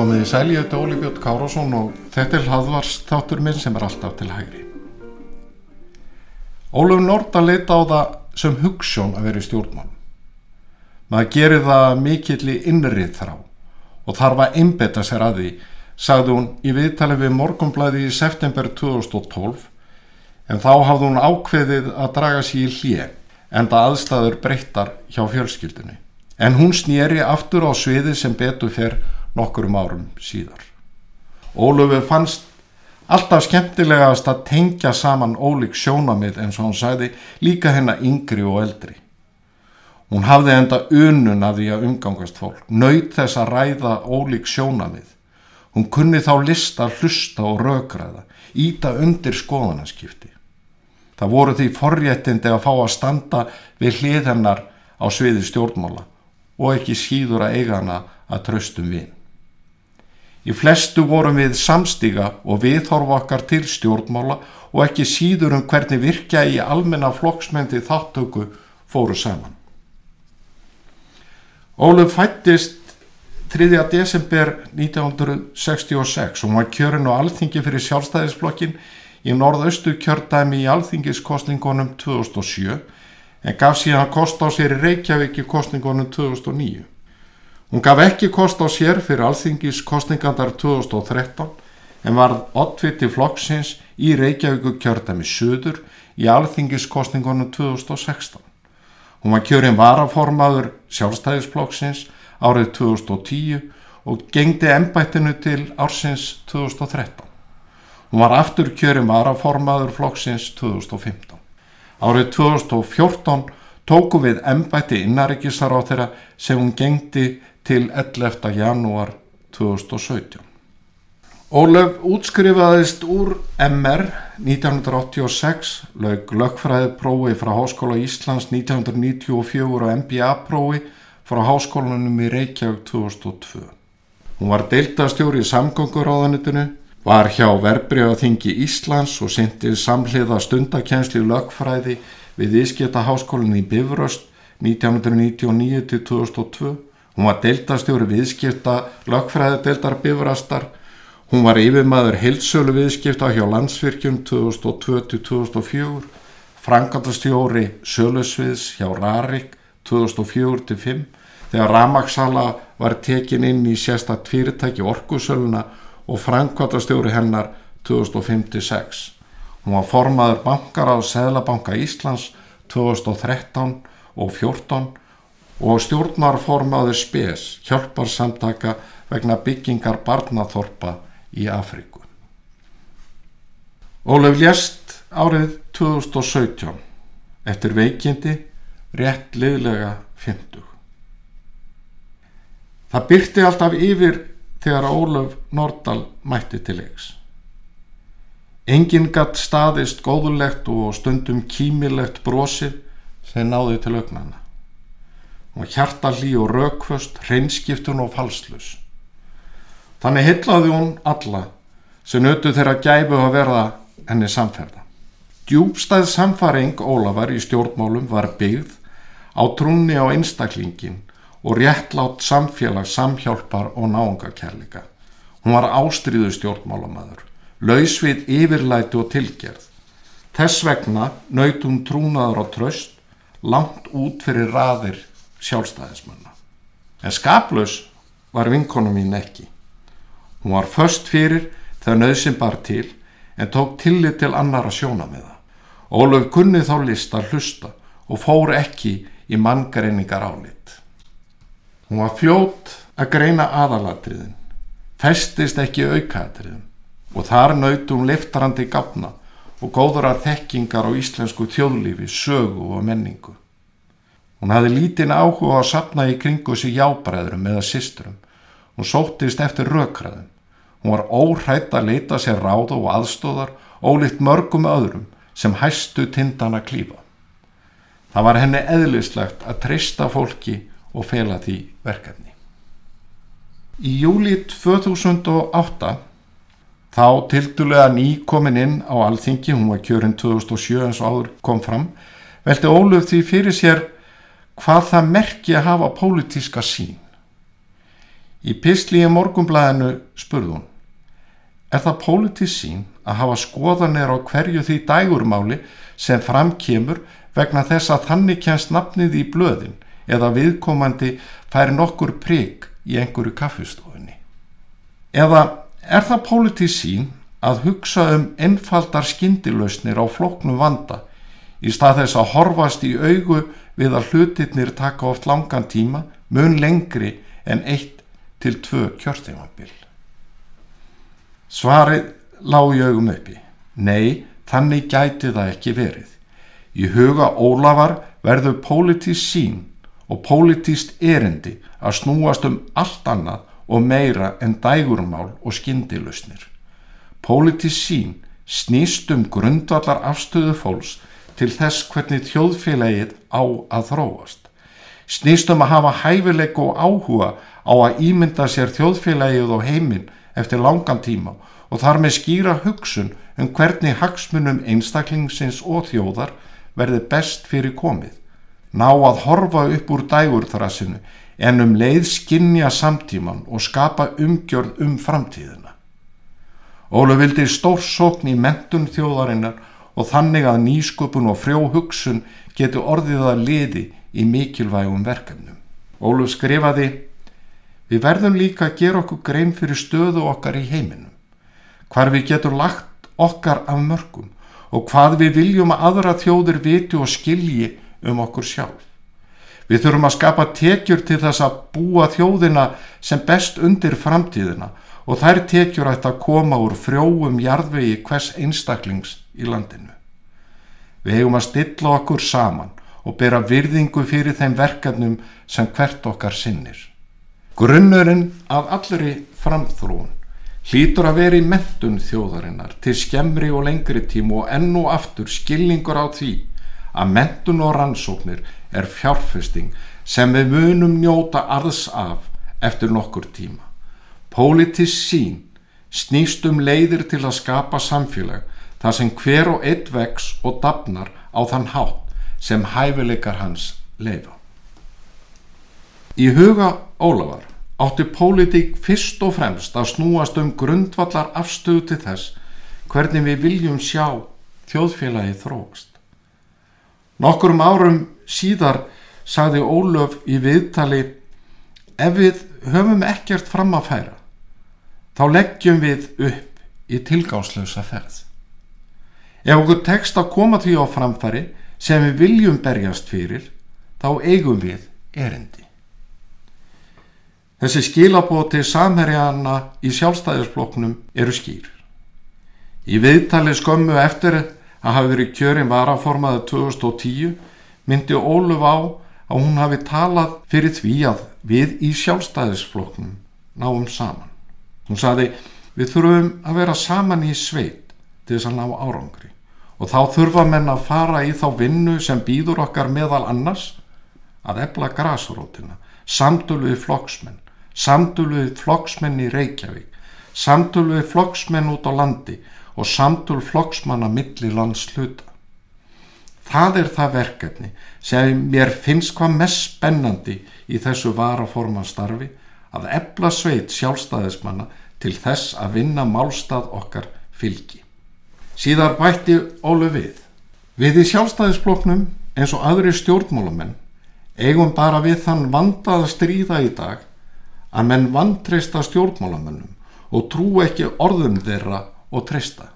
Komið í sæli, þetta er Óli Björn Kárásson og þetta er hlaðvars þáttur minn sem er alltaf til hægri. Óluf Norda leita á það sem hugssjón að vera í stjórnmál. Maður gerir það mikill í innrið þrá og þarf að einbetta sér að því, sagði hún í viðtali við morgumblæði í september 2012 en þá hafði hún ákveðið að draga sér í hlje en það aðstæður breyttar hjá fjölskyldunni. En hún snýri aftur á sviði sem betur fyrr nokkurum árum síðar. Ólöfu fannst alltaf skemmtilegast að tengja saman ólík sjónamið eins og hann sæði líka hennar yngri og eldri. Hún hafði enda unun að því að umgangast fólk, nöyt þess að ræða ólík sjónamið. Hún kunni þá lista, hlusta og rökræða, íta undir skoðanaskipti. Það voru því forréttindi að fá að standa við hlið hennar á sviði stjórnmála og ekki síður að eiga hana að tröstum við. Í flestu vorum við samstiga og viðhorfa okkar til stjórnmála og ekki síður um hvernig virkja í almenna flokksmendi þáttöku fóru saman. Óluf fættist 3. desember 1966 og var kjörin á alþingi fyrir sjálfstæðisblokkin í norðaustu kjördæmi í alþingiskostningunum 2007 en gaf síðan kost á sér í Reykjavík í kostningunum 2009. Hún gaf ekki kost á sér fyrir alþingis kostningandar 2013 en varð oddviti flokksins í Reykjavíku kjördæmi söður í alþingiskostningunum 2016. Hún var kjörinn varaformaður sjálfstæðisflokksins árið 2010 og gengdi ennbættinu til ársins 2013. Hún var aftur kjörinn varaformaður flokksins 2015. Árið 2014 tóku við ennbætti innaríkisar á þeirra sem hún gengdi til 11. janúar 2017. Ólöf útskrifaðist úr MR 1986, lög lögfræðiprófi frá Háskóla Íslands 1994 og MBA-prófi frá Háskólanum í Reykjavík 2002. Hún var deildastjóri í samgönguráðanitinu, var hjá Verbreyfaþingi Íslands og syndið samhliða stundakensli lögfræði við Ískjeta Háskólan í Bifröst 1999 til 2002. Hún var deildastjóri viðskipta lögfræðadeildar Bifrastar Hún var yfirmaður heilsölu viðskipta hjá landsvirkjum 2002-2004, frangatastjóri sölusviðs hjá Rarik 2004-2005 þegar Ramagsala var tekin inn í sérstatt fyrirtæki orkusöluna og frangatastjóri hennar 2005-2006. Hún var formaður bankar á Sæðlabanka Íslands 2013 og 2014 og stjórnarformaður SPES, hjálparsamtaka vegna byggingar barnaþorpa í Afríku. Ólaf lést árið 2017 eftir veikindi rétt liðlega 50. Það byrti alltaf yfir þegar Ólaf Nordal mætti til leiks. Engin gatt staðist góðulegt og stundum kímilegt brosið sem náði til augnana. Hún var hjartalí og raukvöst, hreinskiptun og falslus. Þannig hyllaði hún alla sem nötu þeirra gæfu að verða henni samferða. Djúbstæð samfaring Ólafar í stjórnmálum var byggð á trúnni á einstaklingin og réttlátt samfélag samhjálpar og náungakærleika. Hún var ástriðu stjórnmálamæður, laus við yfirlæti og tilgerð. Þess vegna hún trúnaður á tröst langt út fyrir raðir sjálfstæðismanna. En skaplaus var vinkonu mín ekki. Hún var först fyrir þegar nöðsinn bar til en tók tillit til annara sjóna með það. Ólöf kunni þá list að hlusta og fór ekki í manngreiningar álit. Hún var fljót að greina aðalatriðin, festist ekki aukatriðin og þar nauti hún liftarandi gafna og góðurar þekkingar á íslensku þjóðlífi, sögu og menningu. Hún hafði lítinn áhuga að sapna í kringu sig jábræðurum eða systurum Hún sóttist eftir rökraðum. Hún var óhrætt að leita sér ráð og aðstóðar ólíkt mörgum öðrum sem hæstu tindana klífa. Það var henni eðlislegt að treysta fólki og fela því verkefni. Í júli 2008 þá tildulega ný komin inn á alþingi, hún var kjörinn 2007 eins og áður kom fram, veldi Óluf því fyrir sér hvað það merki að hafa pólitíska sín. Í pisli í morgumblæðinu spurði hún, er það pólitísk sín að hafa skoðanir á hverju því dægurmáli sem framkemur vegna þess að þannig kjænst nafnið í blöðin eða viðkomandi færi nokkur prigg í einhverju kaffustofunni. Eða er það pólitísk sín að hugsa um einfaldar skindilösnir á floknum vanda í stað þess að horfast í augu við að hlutirnir taka oft langan tíma mun lengri en eitt til tvö kjörtímabil. Svarið lág í augum uppi. Nei, þannig gæti það ekki verið. Í huga Ólafar verður pólitísk sín og pólitíst erindi að snúast um allt annað og meira en dægurmál og skindilusnir. Pólitísk sín snýst um grundvallar afstöðu fólks til þess hvernig þjóðfélagið á að þróast. Snýst um að hafa hæfileik og áhuga á að ímynda sér þjóðfélagið og heiminn eftir langan tíma og þar með skýra hugsun um hvernig hagsmunum einstaklingsins og þjóðar verði best fyrir komið, ná að horfa upp úr dægurþrassinu en um leið skinja samtíman og skapa umgjörð um framtíðina. Ólu vildi stórsókn í mentun þjóðarinnar og þannig að nýsköpun og frjó hugsun getur orðið að liði í mikilvægum verkefnum. Ólu skrifaði Við verðum líka að gera okkur grein fyrir stöðu okkar í heiminum, hvar við getur lagt okkar af mörgum og hvað við viljum að aðra þjóðir viti og skilji um okkur sjálf. Við þurfum að skapa tekjur til þess að búa þjóðina sem best undir framtíðina og þær tekjur ætti að koma úr frjóum jarðvegi hvers einstaklings í landinu. Við hefum að stilla okkur saman og bera virðingu fyrir þeim verkefnum sem hvert okkar sinnir. Grunnurinn af allri framþróun hlýtur að vera í mentun þjóðarinnar til skemmri og lengri tím og enn og aftur skilningur á því að mentun og rannsóknir er fjárfesting sem við munum njóta arðs af eftir nokkur tíma. Pólitísk sín snýst um leiðir til að skapa samfélag þar sem hver og eitt vex og dafnar á þann hátt sem hæfileikar hans leifa. Í huga Ólafar átti pólitík fyrst og fremst að snúast um grundvallar afstöðu til þess hvernig við viljum sjá þjóðfélagi þróast. Nokkurum árum síðar sagði Ólöf í viðtali ef við höfum ekkert fram að færa þá leggjum við upp í tilgáðslösa ferð. Ef okkur tekst að koma því á framfæri sem við viljum berjast fyrir þá eigum við erindi. Þessi skilabóð til samherjana í sjálfstæðisfloknum eru skýr. Í viðtali skömmu eftir að hafi verið kjörin varaformaði 2010 myndi Óluf á að hún hafi talað fyrir því að við í sjálfstæðisfloknum náum saman. Hún saði við þurfum að vera saman í sveit til þess að ná árangri og þá þurfa menn að fara í þá vinnu sem býður okkar meðal annars að ebla grásrótina, samtölu við flokksmenn samtölu við flokksmenn í Reykjavík, samtölu við flokksmenn út á landi og samtölu flokksmanna milli landsluta. Það er það verkefni sem mér finnst hvað mest spennandi í þessu varaformanstarfi að ebla sveit sjálfstæðismanna til þess að vinna málstað okkar fylgi. Síðar bætti Ólu við. Við í sjálfstæðisfloknum eins og aðri stjórnmálamenn eigum bara við þann vandað að stríða í dag að menn vantreysta stjórnmálamönnum og trú ekki orðum þeirra og treysta.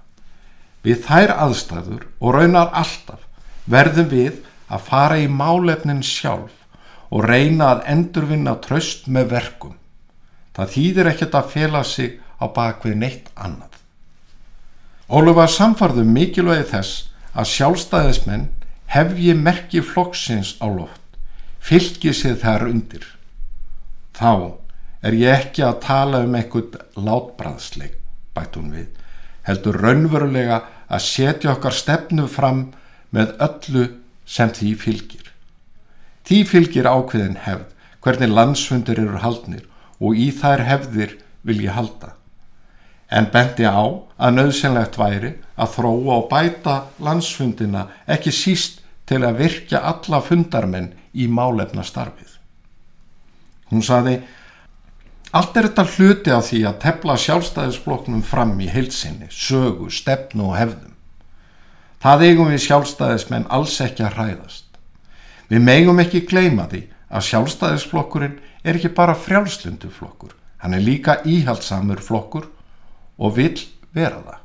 Við þær aðstæður og raunar alltaf verðum við að fara í málefnin sjálf og reyna að endurvinna tröst með verkum. Það þýðir ekkert að fela sig á bakvið neitt annað. Óluf var samfarðu mikilvægi þess að sjálfstæðismenn hefji merki flokksins á loft, fylgi sig þær undir. Þá er ég ekki að tala um einhvern látbræðsleik, bætt hún við, heldur raunverulega að setja okkar stefnu fram með öllu sem því fylgir. Því fylgir ákveðin hefð, hvernig landsfundur eru haldnir og í þær hefðir vil ég halda. En bendi á að nöðsynlegt væri að þróa og bæta landsfundina ekki síst til að virkja alla fundarmenn í málefna starfið. Hún saði, allt er þetta hluti af því að tefla sjálfstæðisbloknum fram í heilsinni, sögu, stefnu og hefðum. Það eigum við sjálfstæðismenn alls ekki að hræðast. Við megum ekki gleyma því að sjálfstæðisflokkurinn er ekki bara frjálslundu flokkur, hann er líka íhaldsamur flokkur og vil vera það.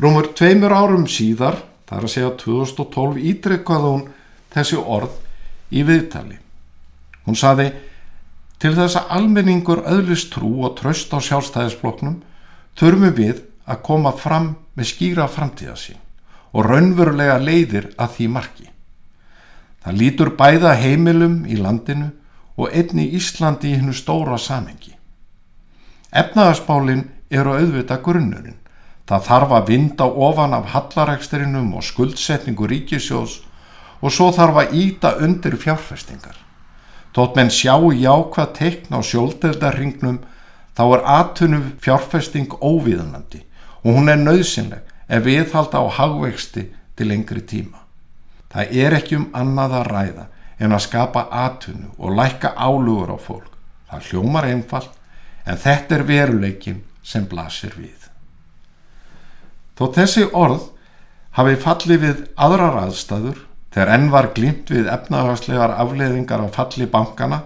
Rúmur tveimur árum síðar, þar að segja 2012, ítrekkaði hún þessi orð í viðtali. Hún saði, til þess að almenningur öðlist trú og tröst á sjálfstæðisflokknum þurfum við að koma fram með skýra framtíðasín og raunverulega leiðir að því marki. Það lítur bæða heimilum í landinu og einni Íslandi í hennu stóra samengi. Efnaðarspálinn eru auðvita grunnurinn. Það þarf að vinda ofan af hallareksturinnum og skuldsetningu ríkisjós og svo þarf að íta undir fjárfestingar. Tótt menn sjá jákvað teikna á sjóldeldarringnum þá er atunum fjárfesting óviðanandi og hún er nöðsynleg ef viðhalda á hagvexti til lengri tíma. Það er ekki um annað að ræða en að skapa atvinnu og lækka álugur á fólk. Það hljómar einfalt en þetta er veruleikin sem blasir við. Þó þessi orð hafi fallið við aðrar aðstæður þegar enn var glimt við efnahagslegar afleiðingar á falli bankana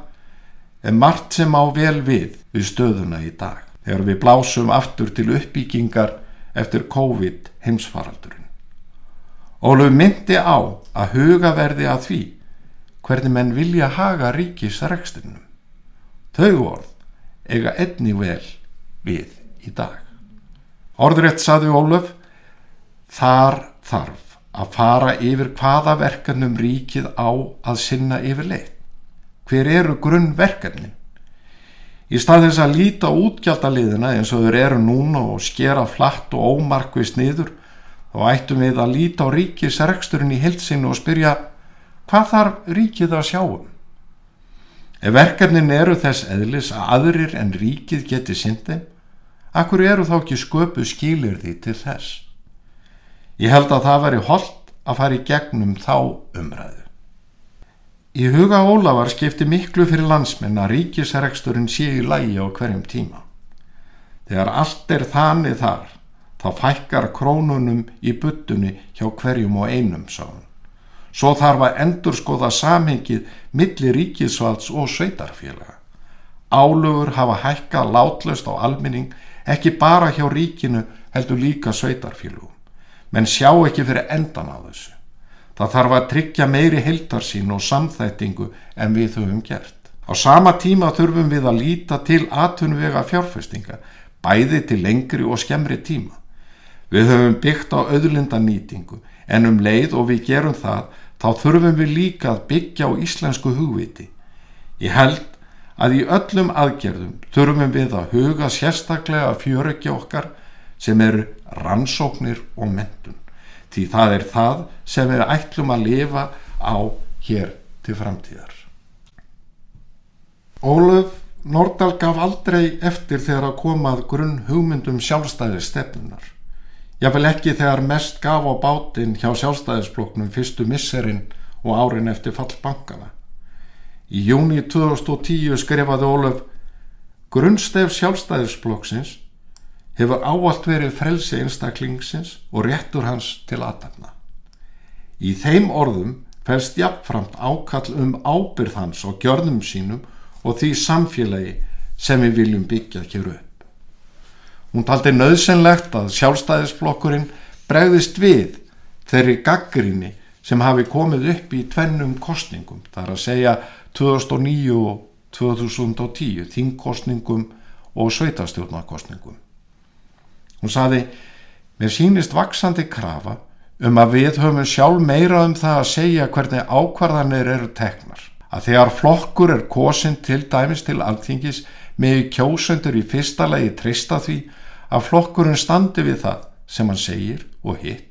er margt sem á vel við við stöðuna í dag þegar við blásum aftur til uppbyggingar eftir COVID heimsfaraldurinn. Óluf myndi á að huga verði að því hvernig menn vilja haga ríkisrekstunum. Þau orð eiga einni vel við í dag. Orðrétt saði Óluf, þar þarf að fara yfir hvaða verkanum ríkið á að sinna yfir leitt. Hver eru grunnverkanin? Í stað þess að líta útgjaldaliðina eins og þau eru núna og skera flatt og ómarkvist niður, þá ættum við að líta á ríkisreksturinn í hilsinu og spyrja Hvað þarf ríkið að sjáum? Ef verkefnin eru þess eðlis að aðrir en ríkið geti syndið, akkur eru þá ekki sköpu skilir því til þess? Ég held að það veri holdt að fara í gegnum þá umræðu. Í huga Ólafar skipti miklu fyrir landsmenn að ríkisreksturinn sé í lægi á hverjum tíma. Þegar allt er þannig þar, þá fækkar krónunum í buttunni hjá hverjum og einum sáum. Svo þarf að endur skoða samhengið millir ríkisvalds og sveitarfélaga. Álugur hafa hækka látlöst á alminning ekki bara hjá ríkinu heldur líka sveitarfélagum. Menn sjá ekki fyrir endan á þessu. Það þarf að tryggja meiri heldarsín og samþættingu en við höfum gert. Á sama tíma þurfum við að líta til atunvega fjárfestinga, bæði til lengri og skemmri tíma. Við höfum byggt á auðlindanýtingu en um leið og við gerum það þá þurfum við líka að byggja á íslensku hugviti. Ég held að í öllum aðgerðum þurfum við að huga sérstaklega fjörökja okkar sem eru rannsóknir og mentun. Því það er það sem við ætlum að lifa á hér til framtíðar. Ólöf Nordal gaf aldrei eftir þegar að komað grunn hugmyndum sjálfstæði stefnunar. Vil ekki þegar mest gaf á bátinn hjá sjálfstæðisbloknum fyrstu misserinn og árin eftir fallbankana. Í júni 2010 skrifaði Ólaf Grunnstef sjálfstæðisblokksins hefur áallt verið frelsi einstaklingsins og réttur hans til aðtapna. Í þeim orðum fælst jafnframt ákall um ábyrð hans og gjörnum sínum og því samfélagi sem við viljum byggja hér upp. Hún taldi nöðsynlegt að sjálfstæðisflokkurinn bregðist við þeirri gaggrinni sem hafi komið upp í tvennum kostningum, þar að segja 2009 og 2010, þingkostningum og sveitarstjórnarkostningum. Hún saði, mér sínist vaksandi krafa um að við höfum sjálf meira um það að segja hvernig ákvarðanir eru teknar. Að þegar flokkur er kosin til dæmis til alþingis með kjósendur í fyrsta legi trista því að flokkurinn standi við það sem hann segir og hitt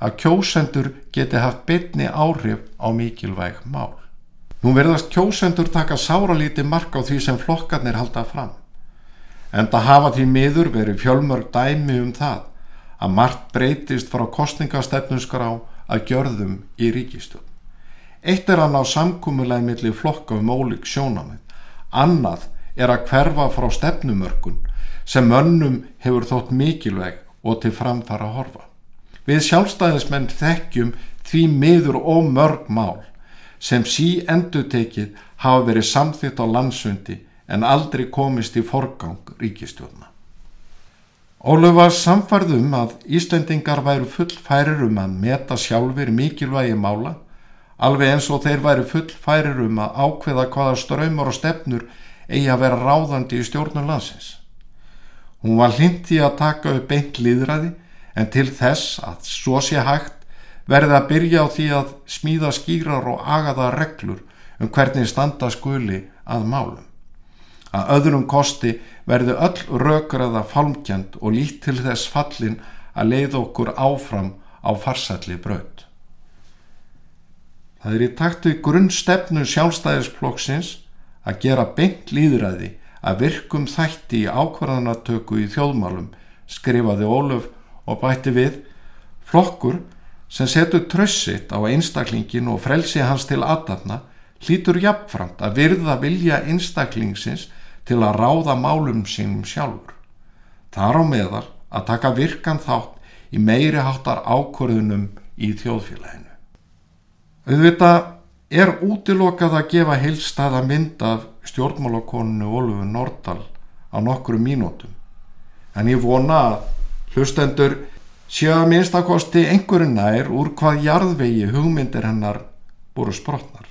að kjósendur geti haft betni áhrif á mikilvæg mál. Nú verðast kjósendur taka sáralíti mark á því sem flokkarnir halda fram. En það hafa því miður verið fjölmörg dæmi um það að margt breytist frá kostningastefnusgrá að gjörðum í ríkistjóð. Eitt er að ná samkúmulega millir flokka um ólík sjónamið. Annað er að hverfa frá stefnumörkun sem mönnum hefur þótt mikilvæg og til framfara horfa. Við sjálfstæðismenn þekkjum því miður og mörg mál sem sí endur tekið hafa verið samþitt á landsundi en aldrei komist í forgang ríkistjórna. Óluf var samfarðum að Íslendingar væru full færir um að meta sjálfur mikilvægi mála, alveg eins og þeir væru full færir um að ákveða hvaða ströymar og stefnur eigi að vera ráðandi í stjórnum landsins. Hún var hlindi að taka upp beint líðræði en til þess að svo sé hægt verði að byrja á því að smíða skýrar og agaða reglur um hvernig standa skuli að málum. Að öðrum kosti verði öll rökraða falmkjand og lít til þess fallin að leið okkur áfram á farsalli braut. Það er í takt við grunnstefnu sjálfstæðisflokksins að gera beint líðræði að virkum þætti í ákvarðanatöku í þjóðmálum skrifaði Óluf og bætti við flokkur sem setur trössitt á einstaklingin og frelsi hans til aðdafna hlýtur jafnframt að virða vilja einstaklingsins til að ráða málum sínum sjálfur. Þar á meðal að taka virkan þátt í meiri háttar ákvörðunum í þjóðfélaginu. Auðvitað er útilokað að gefa heilstæða mynd af stjórnmálakoninu Ólfur Nordal á nokkru mínútum en ég vona að hlustendur séu að minnstakosti einhverju nær úr hvað jarðvegi hugmyndir hennar voru sprotnar.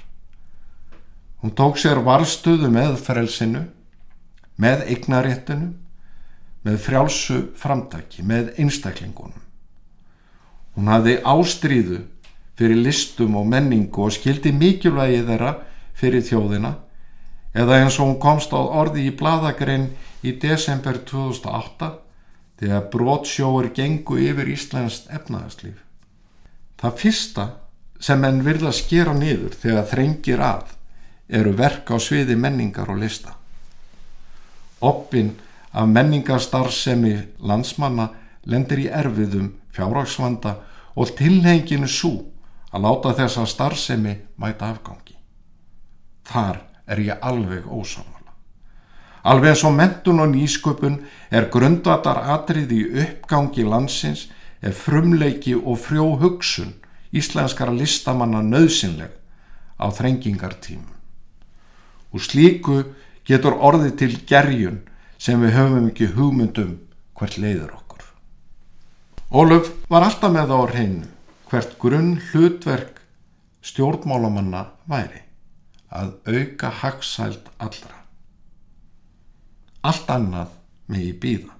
Hún tók sér varstuðu með frelsinu, með eignaréttinu, með frjálsu framtæki, með einstaklingunum. Hún hafði ástríðu fyrir listum og menningu og skildi mikilvægi þeirra fyrir þjóðina eða eins og hún komst á orði í bladagrein í desember 2008 þegar brotsjóur gengu yfir Íslands efnaðarslíf. Það fyrsta sem enn virða skera niður þegar þrengir að eru verk á sviði menningar og lista. Oppin af menningarstarfsemi landsmanna lendir í erfiðum fjárhagsvanda og tilhenginu svo að láta þessa starfsemi mæta afgangi. Þar er ég alveg ósáma. Alveg og mentun og nýsköpun er grundvatar atrið í uppgangi landsins er frumleiki og frjó hugsun íslenskara listamanna nöðsynleg á þrengingartímum. Og slíku getur orðið til gerjun sem við höfum ekki hugmyndum hvert leiður okkur. Óluf var alltaf með á reynu hvert grunn hlutverk stjórnmálamanna væri að auka hagsælt allra allt annað megi býða.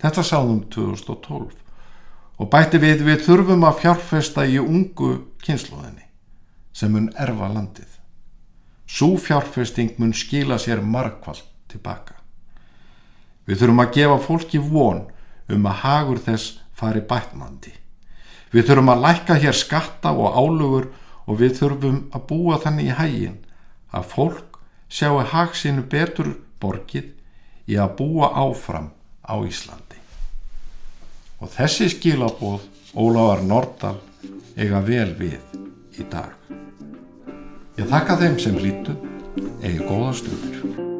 Þetta sáðum 2012 og bætti við við þurfum að fjárfesta í ungu kynsluðinni sem mun erfa landið. Sú fjárfesting mun skila sér markvallt tilbaka. Við þurfum að gefa fólki von um að hagur þess fari bætnandi. Við þurfum að lækka hér skatta og álugur og við þurfum að búa þannig í hægin að fólk sjáu hagsinu betur borgið í að búa áfram á Íslandi. Og þessi skilabóð Ólafar Nordal eiga vel við í dag. Ég þakka þeim sem hlýtu, eigi góða stundir.